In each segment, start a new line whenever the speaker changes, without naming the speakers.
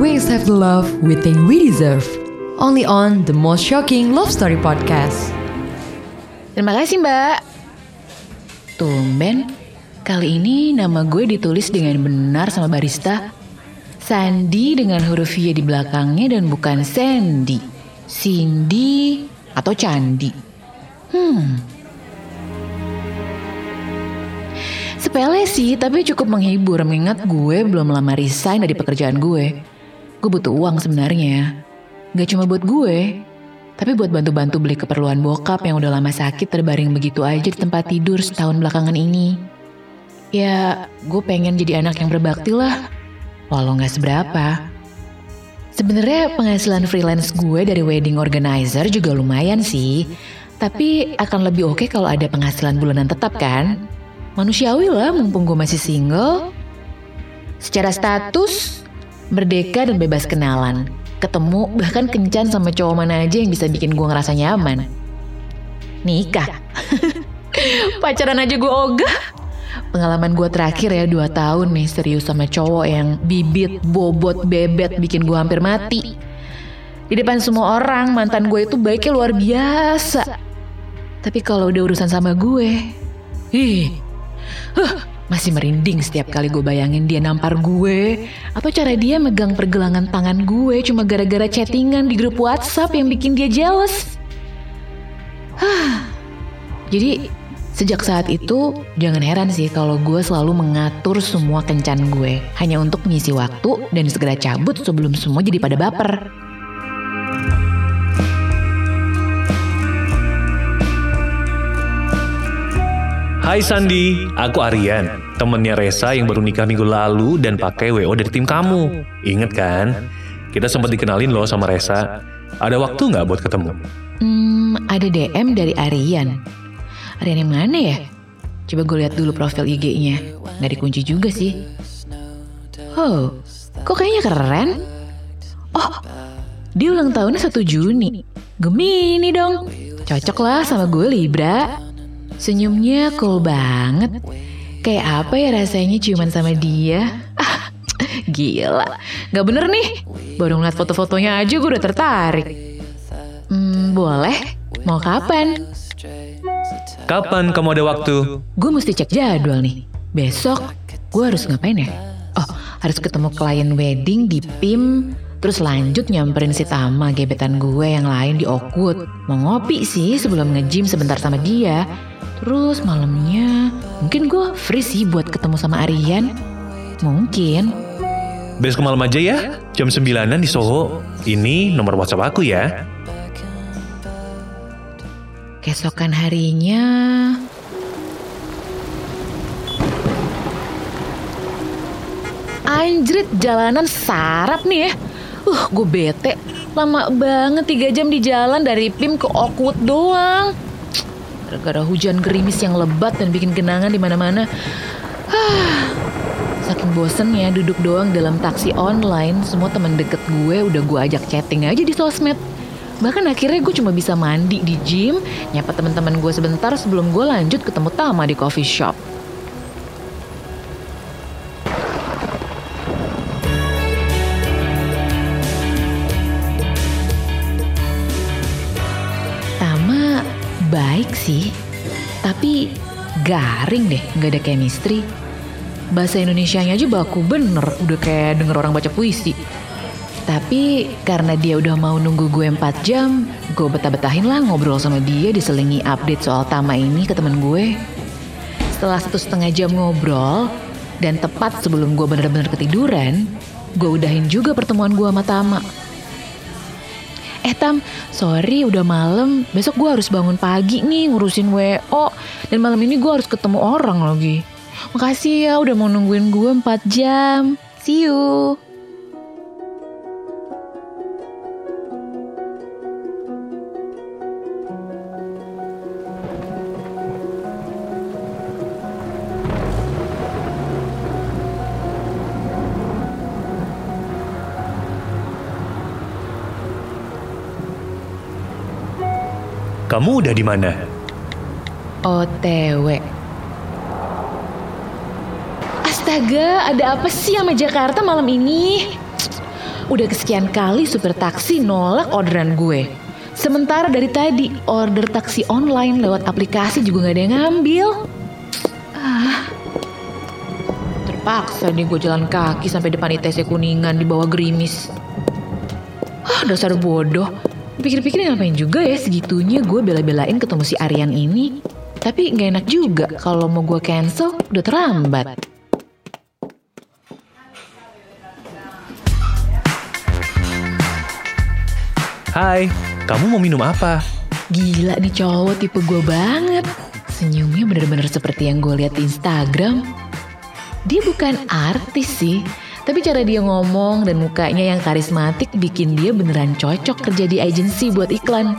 we accept the love we think we deserve. Only on the most shocking love story podcast.
Terima kasih mbak. Tumben, kali ini nama gue ditulis dengan benar sama barista. Sandi dengan huruf Y di belakangnya dan bukan Sandy. Cindy atau Candi. Hmm. Sepele sih, tapi cukup menghibur mengingat gue belum lama resign dari pekerjaan gue. Gue butuh uang sebenarnya. Gak cuma buat gue, tapi buat bantu-bantu beli keperluan bokap yang udah lama sakit terbaring begitu aja di tempat tidur setahun belakangan ini. Ya, gue pengen jadi anak yang berbakti lah, walau gak seberapa. Sebenarnya penghasilan freelance gue dari wedding organizer juga lumayan sih, tapi akan lebih oke kalau ada penghasilan bulanan tetap kan? Manusiawi lah mumpung gue masih single. Secara status, merdeka dan bebas kenalan ketemu bahkan kencan sama cowok mana aja yang bisa bikin gue ngerasa nyaman. Nikah. Pacaran aja gue ogah. Pengalaman gue terakhir ya dua tahun nih serius sama cowok yang bibit, bobot, bebet bikin gue hampir mati. Di depan semua orang mantan gue itu baiknya luar biasa. Tapi kalau udah urusan sama gue, ih, huh, masih merinding setiap kali gue bayangin dia nampar gue. Atau cara dia megang pergelangan tangan gue cuma gara-gara chattingan di grup whatsapp yang bikin dia jealous? Jadi sejak saat itu jangan heran sih kalau gue selalu mengatur semua kencan gue. Hanya untuk mengisi waktu dan segera cabut sebelum semua jadi pada baper
Hai Sandi, aku Aryan, temennya Resa yang baru nikah minggu lalu dan pakai WO dari tim kamu. Ingat kan? Kita sempat dikenalin loh sama Resa. Ada waktu nggak buat ketemu?
Hmm, ada DM dari Aryan. Aryan yang mana ya? Coba gue lihat dulu profil IG-nya. Nggak dikunci juga sih. Oh, kok kayaknya keren? Oh, dia ulang tahunnya 1 Juni. Gemini dong. Cocok lah sama gue Libra. Senyumnya cool banget. Kayak apa ya rasanya ciuman sama dia? Ah, gila. Gak bener nih. Baru ngeliat foto-fotonya aja gue udah tertarik. Hmm, boleh. Mau kapan?
Kapan kamu ada waktu?
Gue mesti cek jadwal nih. Besok gue harus ngapain ya? Oh, harus ketemu klien wedding di PIM Terus lanjut nyamperin si Tama gebetan gue yang lain di Oakwood. Mau ngopi sih sebelum nge-gym sebentar sama dia. Terus malamnya mungkin gue free sih buat ketemu sama Aryan. Mungkin.
Besok malam aja ya, jam 9 di Soho. Ini nomor WhatsApp aku ya.
Keesokan harinya... Anjrit jalanan sarap nih ya. Uh, gue bete. Lama banget tiga jam di jalan dari PIM ke Oakwood doang. Gara-gara hujan gerimis yang lebat dan bikin genangan di mana-mana. Saking bosennya duduk doang dalam taksi online, semua temen deket gue udah gue ajak chatting aja di sosmed. Bahkan akhirnya gue cuma bisa mandi di gym, nyapa teman-teman gue sebentar sebelum gue lanjut ketemu Tama di coffee shop. Baik sih, tapi garing deh, nggak ada chemistry. Bahasa Indonesianya aja baku bener, udah kayak denger orang baca puisi. Tapi karena dia udah mau nunggu gue 4 jam, gue betah-betahin lah ngobrol sama dia diselingi update soal Tama ini ke temen gue. Setelah satu setengah jam ngobrol, dan tepat sebelum gue bener-bener ketiduran, gue udahin juga pertemuan gue sama Tama. Eh Tam, sorry udah malam, besok gue harus bangun pagi nih ngurusin WO, dan malam ini gue harus ketemu orang lagi. Makasih ya udah mau nungguin gue 4 jam. See you.
Kamu udah di mana?
OTW. Astaga, ada apa sih sama Jakarta malam ini? Udah kesekian kali supir taksi nolak orderan gue. Sementara dari tadi order taksi online lewat aplikasi juga gak ada yang ngambil. Ah, terpaksa nih gue jalan kaki sampai depan ITC Kuningan di bawah gerimis. Ah, dasar bodoh. Pikir-pikir ngapain juga ya segitunya gue bela-belain ketemu si Aryan ini. Tapi gak enak juga kalau mau gue cancel udah terlambat.
Hai, kamu mau minum apa?
Gila nih cowok tipe gue banget. Senyumnya bener-bener seperti yang gue lihat di Instagram. Dia bukan artis sih, tapi cara dia ngomong dan mukanya yang karismatik bikin dia beneran cocok kerja di agensi buat iklan.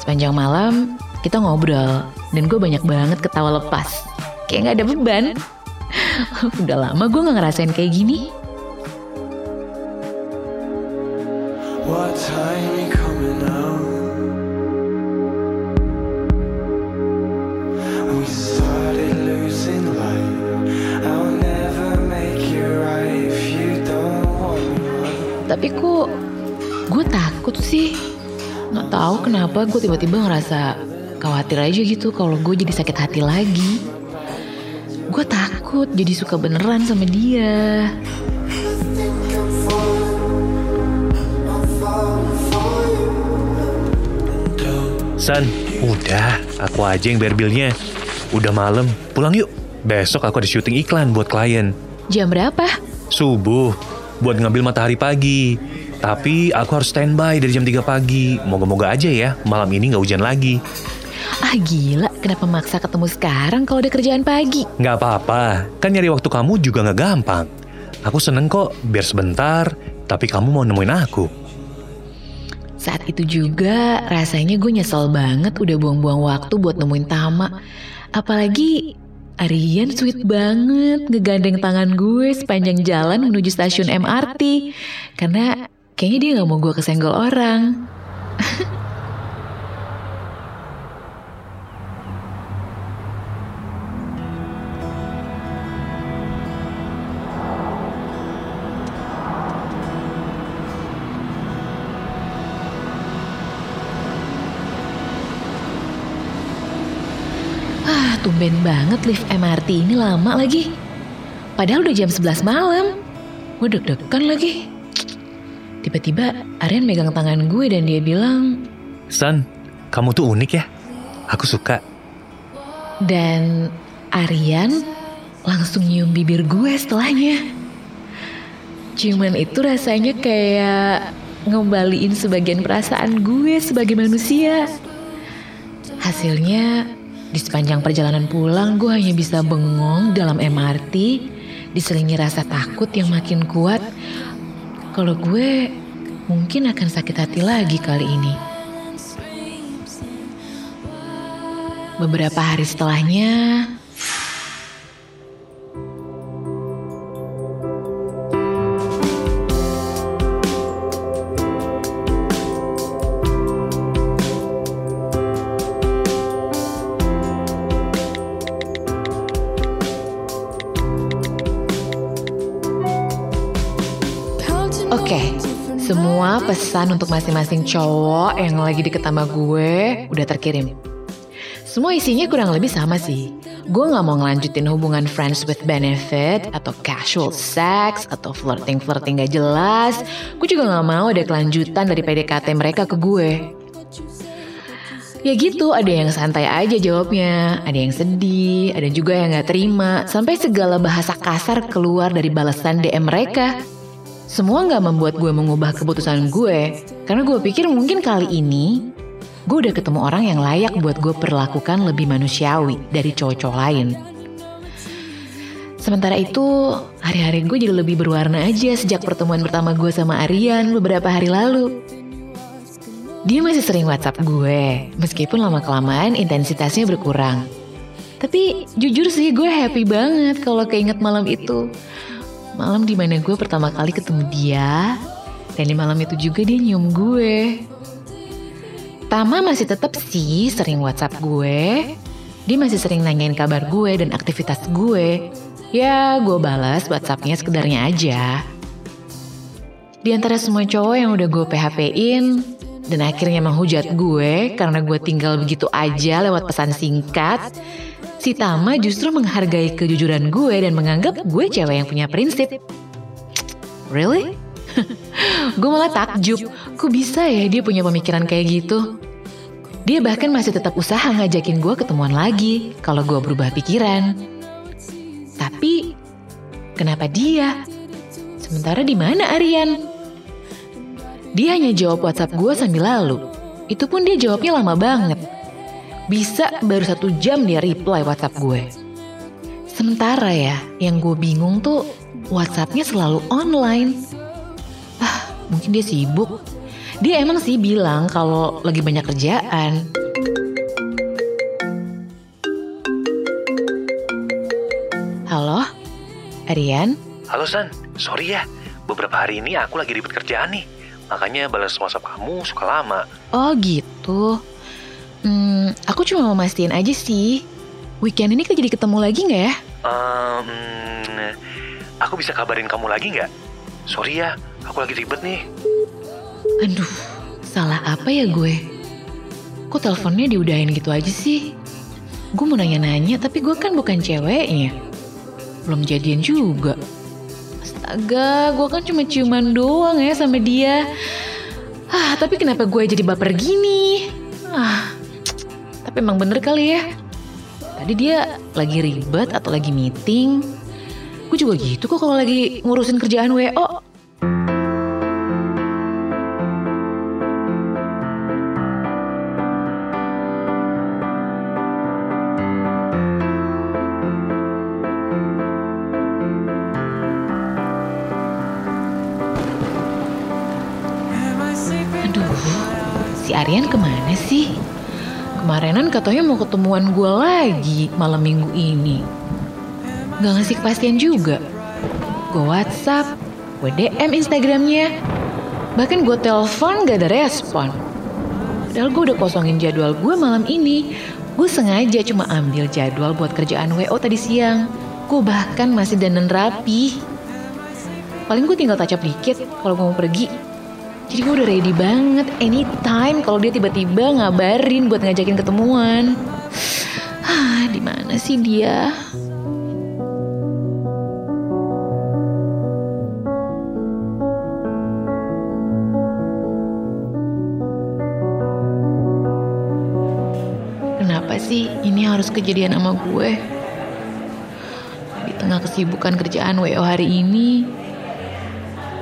Sepanjang malam kita ngobrol dan gue banyak banget ketawa lepas. Kayak gak ada beban. Udah lama gue gak ngerasain kayak gini. Tahu kenapa gue tiba-tiba ngerasa khawatir aja gitu kalau gue jadi sakit hati lagi. Gue takut jadi suka beneran sama dia.
San, udah, aku aja yang bayar bilnya. Udah malam, pulang yuk. Besok aku ada syuting iklan buat klien.
Jam berapa?
Subuh, buat ngambil matahari pagi. Tapi aku harus standby dari jam 3 pagi. Moga-moga aja ya, malam ini nggak hujan lagi.
Ah gila, kenapa maksa ketemu sekarang kalau ada kerjaan pagi?
Nggak apa-apa, kan nyari waktu kamu juga nggak gampang. Aku seneng kok, biar sebentar, tapi kamu mau nemuin aku.
Saat itu juga rasanya gue nyesel banget udah buang-buang waktu buat nemuin Tama. Apalagi Aryan sweet banget ngegandeng tangan gue sepanjang jalan menuju stasiun MRT. Karena kayaknya dia gak mau gue kesenggol orang. Ah, tumben banget lift MRT ini lama lagi. Padahal udah jam 11 malam. Gue deg-degan lagi. Tiba-tiba Aryan megang tangan gue dan dia bilang,
San, kamu tuh unik ya. Aku suka.
dan Aryan langsung nyium bibir gue setelahnya. Ciuman itu rasanya kayak ngembaliin sebagian perasaan gue sebagai manusia. Hasilnya di sepanjang perjalanan pulang gue hanya bisa bengong dalam MRT diselingi rasa takut yang makin kuat kalau gue mungkin akan sakit hati lagi kali ini. Beberapa hari setelahnya, semua pesan untuk masing-masing cowok yang lagi deket sama gue udah terkirim. Semua isinya kurang lebih sama sih. Gue gak mau ngelanjutin hubungan friends with benefit atau casual sex atau flirting-flirting gak jelas. Gue juga gak mau ada kelanjutan dari PDKT mereka ke gue. Ya gitu, ada yang santai aja jawabnya, ada yang sedih, ada juga yang gak terima, sampai segala bahasa kasar keluar dari balasan DM mereka. Semua nggak membuat gue mengubah keputusan gue, karena gue pikir mungkin kali ini gue udah ketemu orang yang layak buat gue perlakukan lebih manusiawi dari cowok-cowok lain. Sementara itu, hari-hari gue jadi lebih berwarna aja sejak pertemuan pertama gue sama Aryan beberapa hari lalu. Dia masih sering WhatsApp gue, meskipun lama-kelamaan intensitasnya berkurang. Tapi jujur sih gue happy banget kalau keinget malam itu. Malam di mana gue pertama kali ketemu dia, dan di malam itu juga dia nyium gue. Tama masih tetap sih sering WhatsApp gue. Dia masih sering nanyain kabar gue dan aktivitas gue. Ya, gue balas WhatsAppnya sekedarnya aja. Di antara semua cowok yang udah gue PHP-in dan akhirnya menghujat gue karena gue tinggal begitu aja lewat pesan singkat, si Tama justru menghargai kejujuran gue dan menganggap gue cewek yang punya prinsip. Really? gue malah takjub, kok bisa ya dia punya pemikiran kayak gitu? Dia bahkan masih tetap usaha ngajakin gue ketemuan lagi kalau gue berubah pikiran. Tapi kenapa dia? Sementara di mana Aryan? Dia hanya jawab WhatsApp gue sambil lalu. Itu pun dia jawabnya lama banget. Bisa baru satu jam dia reply WhatsApp gue. Sementara ya, yang gue bingung tuh WhatsAppnya selalu online. Ah, mungkin dia sibuk. Dia emang sih bilang kalau lagi banyak kerjaan. Halo, Aryan?
Halo San, sorry ya. Beberapa hari ini aku lagi ribet kerjaan nih. Makanya balas WhatsApp kamu suka lama.
Oh gitu. Hmm, aku cuma mau mastiin aja sih. Weekend ini kita jadi ketemu lagi nggak ya?
Ehm, aku bisa kabarin kamu lagi nggak? Sorry ya, aku lagi ribet nih.
Aduh, salah apa ya gue? Kok teleponnya diudahin gitu aja sih? Gue mau nanya-nanya, tapi gue kan bukan ceweknya. Belum jadian juga. Astaga, gue kan cuma ciuman doang ya sama dia. Ah, tapi kenapa gue jadi baper gini? Tapi emang bener kali ya. Tadi dia lagi ribet atau lagi meeting. Gue juga gitu kok kalau lagi ngurusin kerjaan WO. Aduh, si Aryan ke mana sih? Kemarinan katanya mau ketemuan gue lagi malam minggu ini. Gak ngasih kepastian juga. Gue WhatsApp, gue DM Instagramnya. Bahkan gue telepon gak ada respon. Padahal gue udah kosongin jadwal gue malam ini. Gue sengaja cuma ambil jadwal buat kerjaan WO tadi siang. Gue bahkan masih dandan rapi. Paling gue tinggal up dikit kalau gue mau pergi. Jadi gue udah ready banget anytime kalau dia tiba-tiba ngabarin buat ngajakin ketemuan. Hah, di mana sih dia? Kenapa sih ini harus kejadian sama gue? Di tengah kesibukan kerjaan WO hari ini,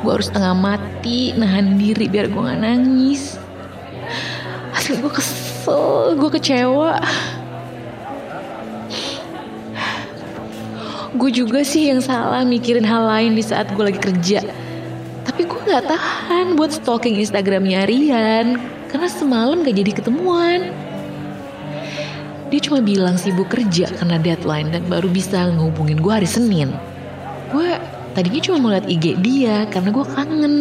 gue harus setengah mati nahan diri biar gue gak nangis. Asli gue kesel gue kecewa. Gue juga sih yang salah mikirin hal lain di saat gue lagi kerja. Tapi gue gak tahan buat stalking instagramnya Rian karena semalam gak jadi ketemuan. Dia cuma bilang sibuk kerja karena deadline dan baru bisa ngehubungin gue hari Senin. Gue tadinya cuma mau liat IG dia karena gue kangen.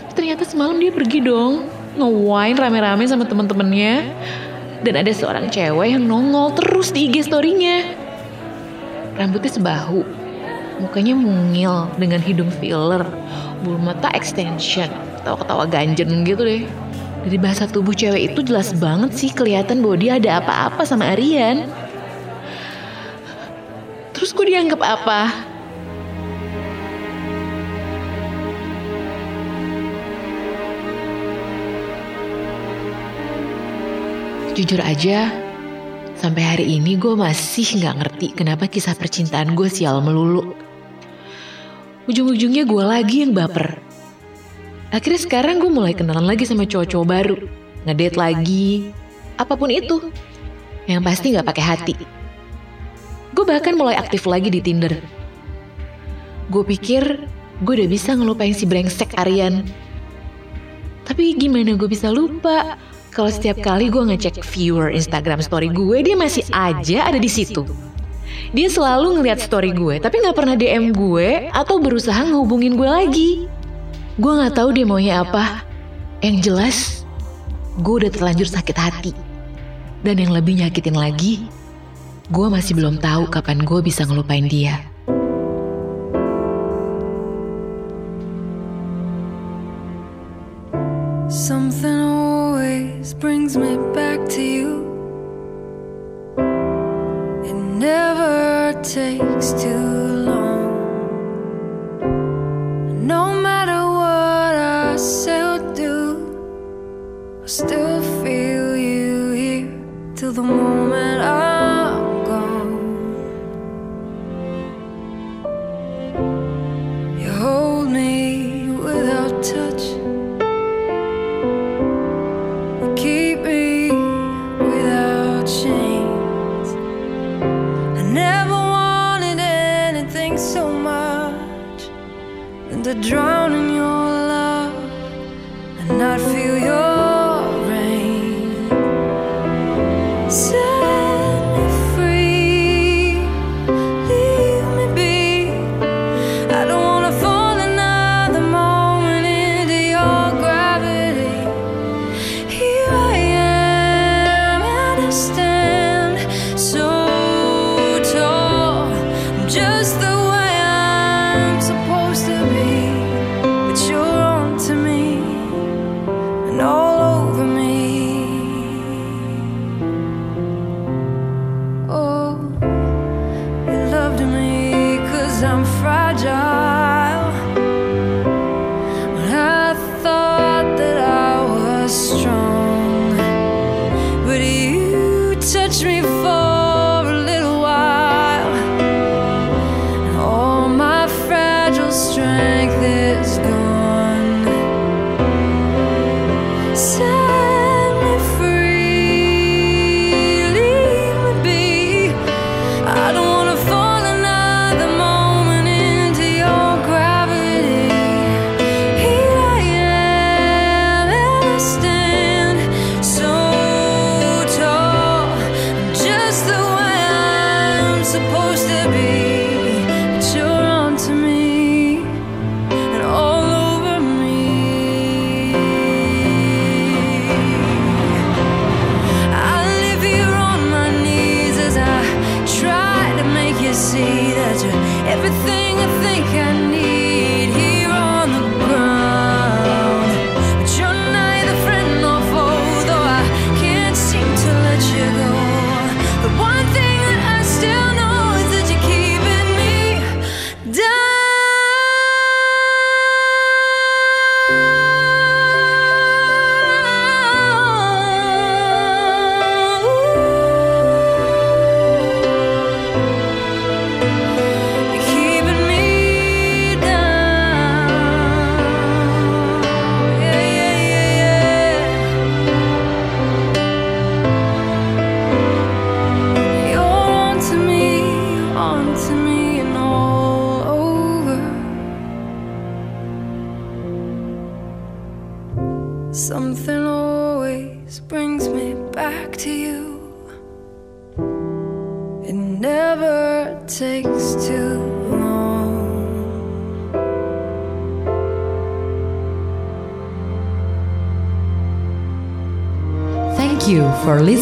Tapi ternyata semalam dia pergi dong, nge-wine rame-rame sama temen-temennya. Dan ada seorang cewek yang nongol terus di IG story-nya. Rambutnya sebahu, mukanya mungil dengan hidung filler, bulu mata extension, ketawa-ketawa ganjen gitu deh. Dari bahasa tubuh cewek itu jelas banget sih kelihatan bahwa dia ada apa-apa sama Aryan. Terus gue dianggap apa? Jujur aja, sampai hari ini gue masih nggak ngerti kenapa kisah percintaan gue sial melulu. Ujung-ujungnya gue lagi yang baper. Akhirnya sekarang gue mulai kenalan lagi sama cowok-cowok baru, ngedate lagi, apa pun itu. Yang pasti nggak pakai hati. Gue bahkan mulai aktif lagi di Tinder. Gue pikir gue udah bisa ngelupain si brengsek Aryan. Tapi gimana gue bisa lupa? Kalau setiap kali gue ngecek viewer Instagram story gue, dia masih aja ada di situ. Dia selalu ngeliat story gue, tapi nggak pernah DM gue atau berusaha ngehubungin gue lagi. Gue nggak tahu dia maunya apa. Yang jelas, gue udah terlanjur sakit hati. Dan yang lebih nyakitin lagi, gue masih belum tahu kapan gue bisa ngelupain dia.
not feel
job.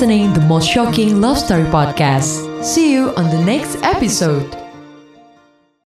listening the most shocking love story podcast. See you on the next episode.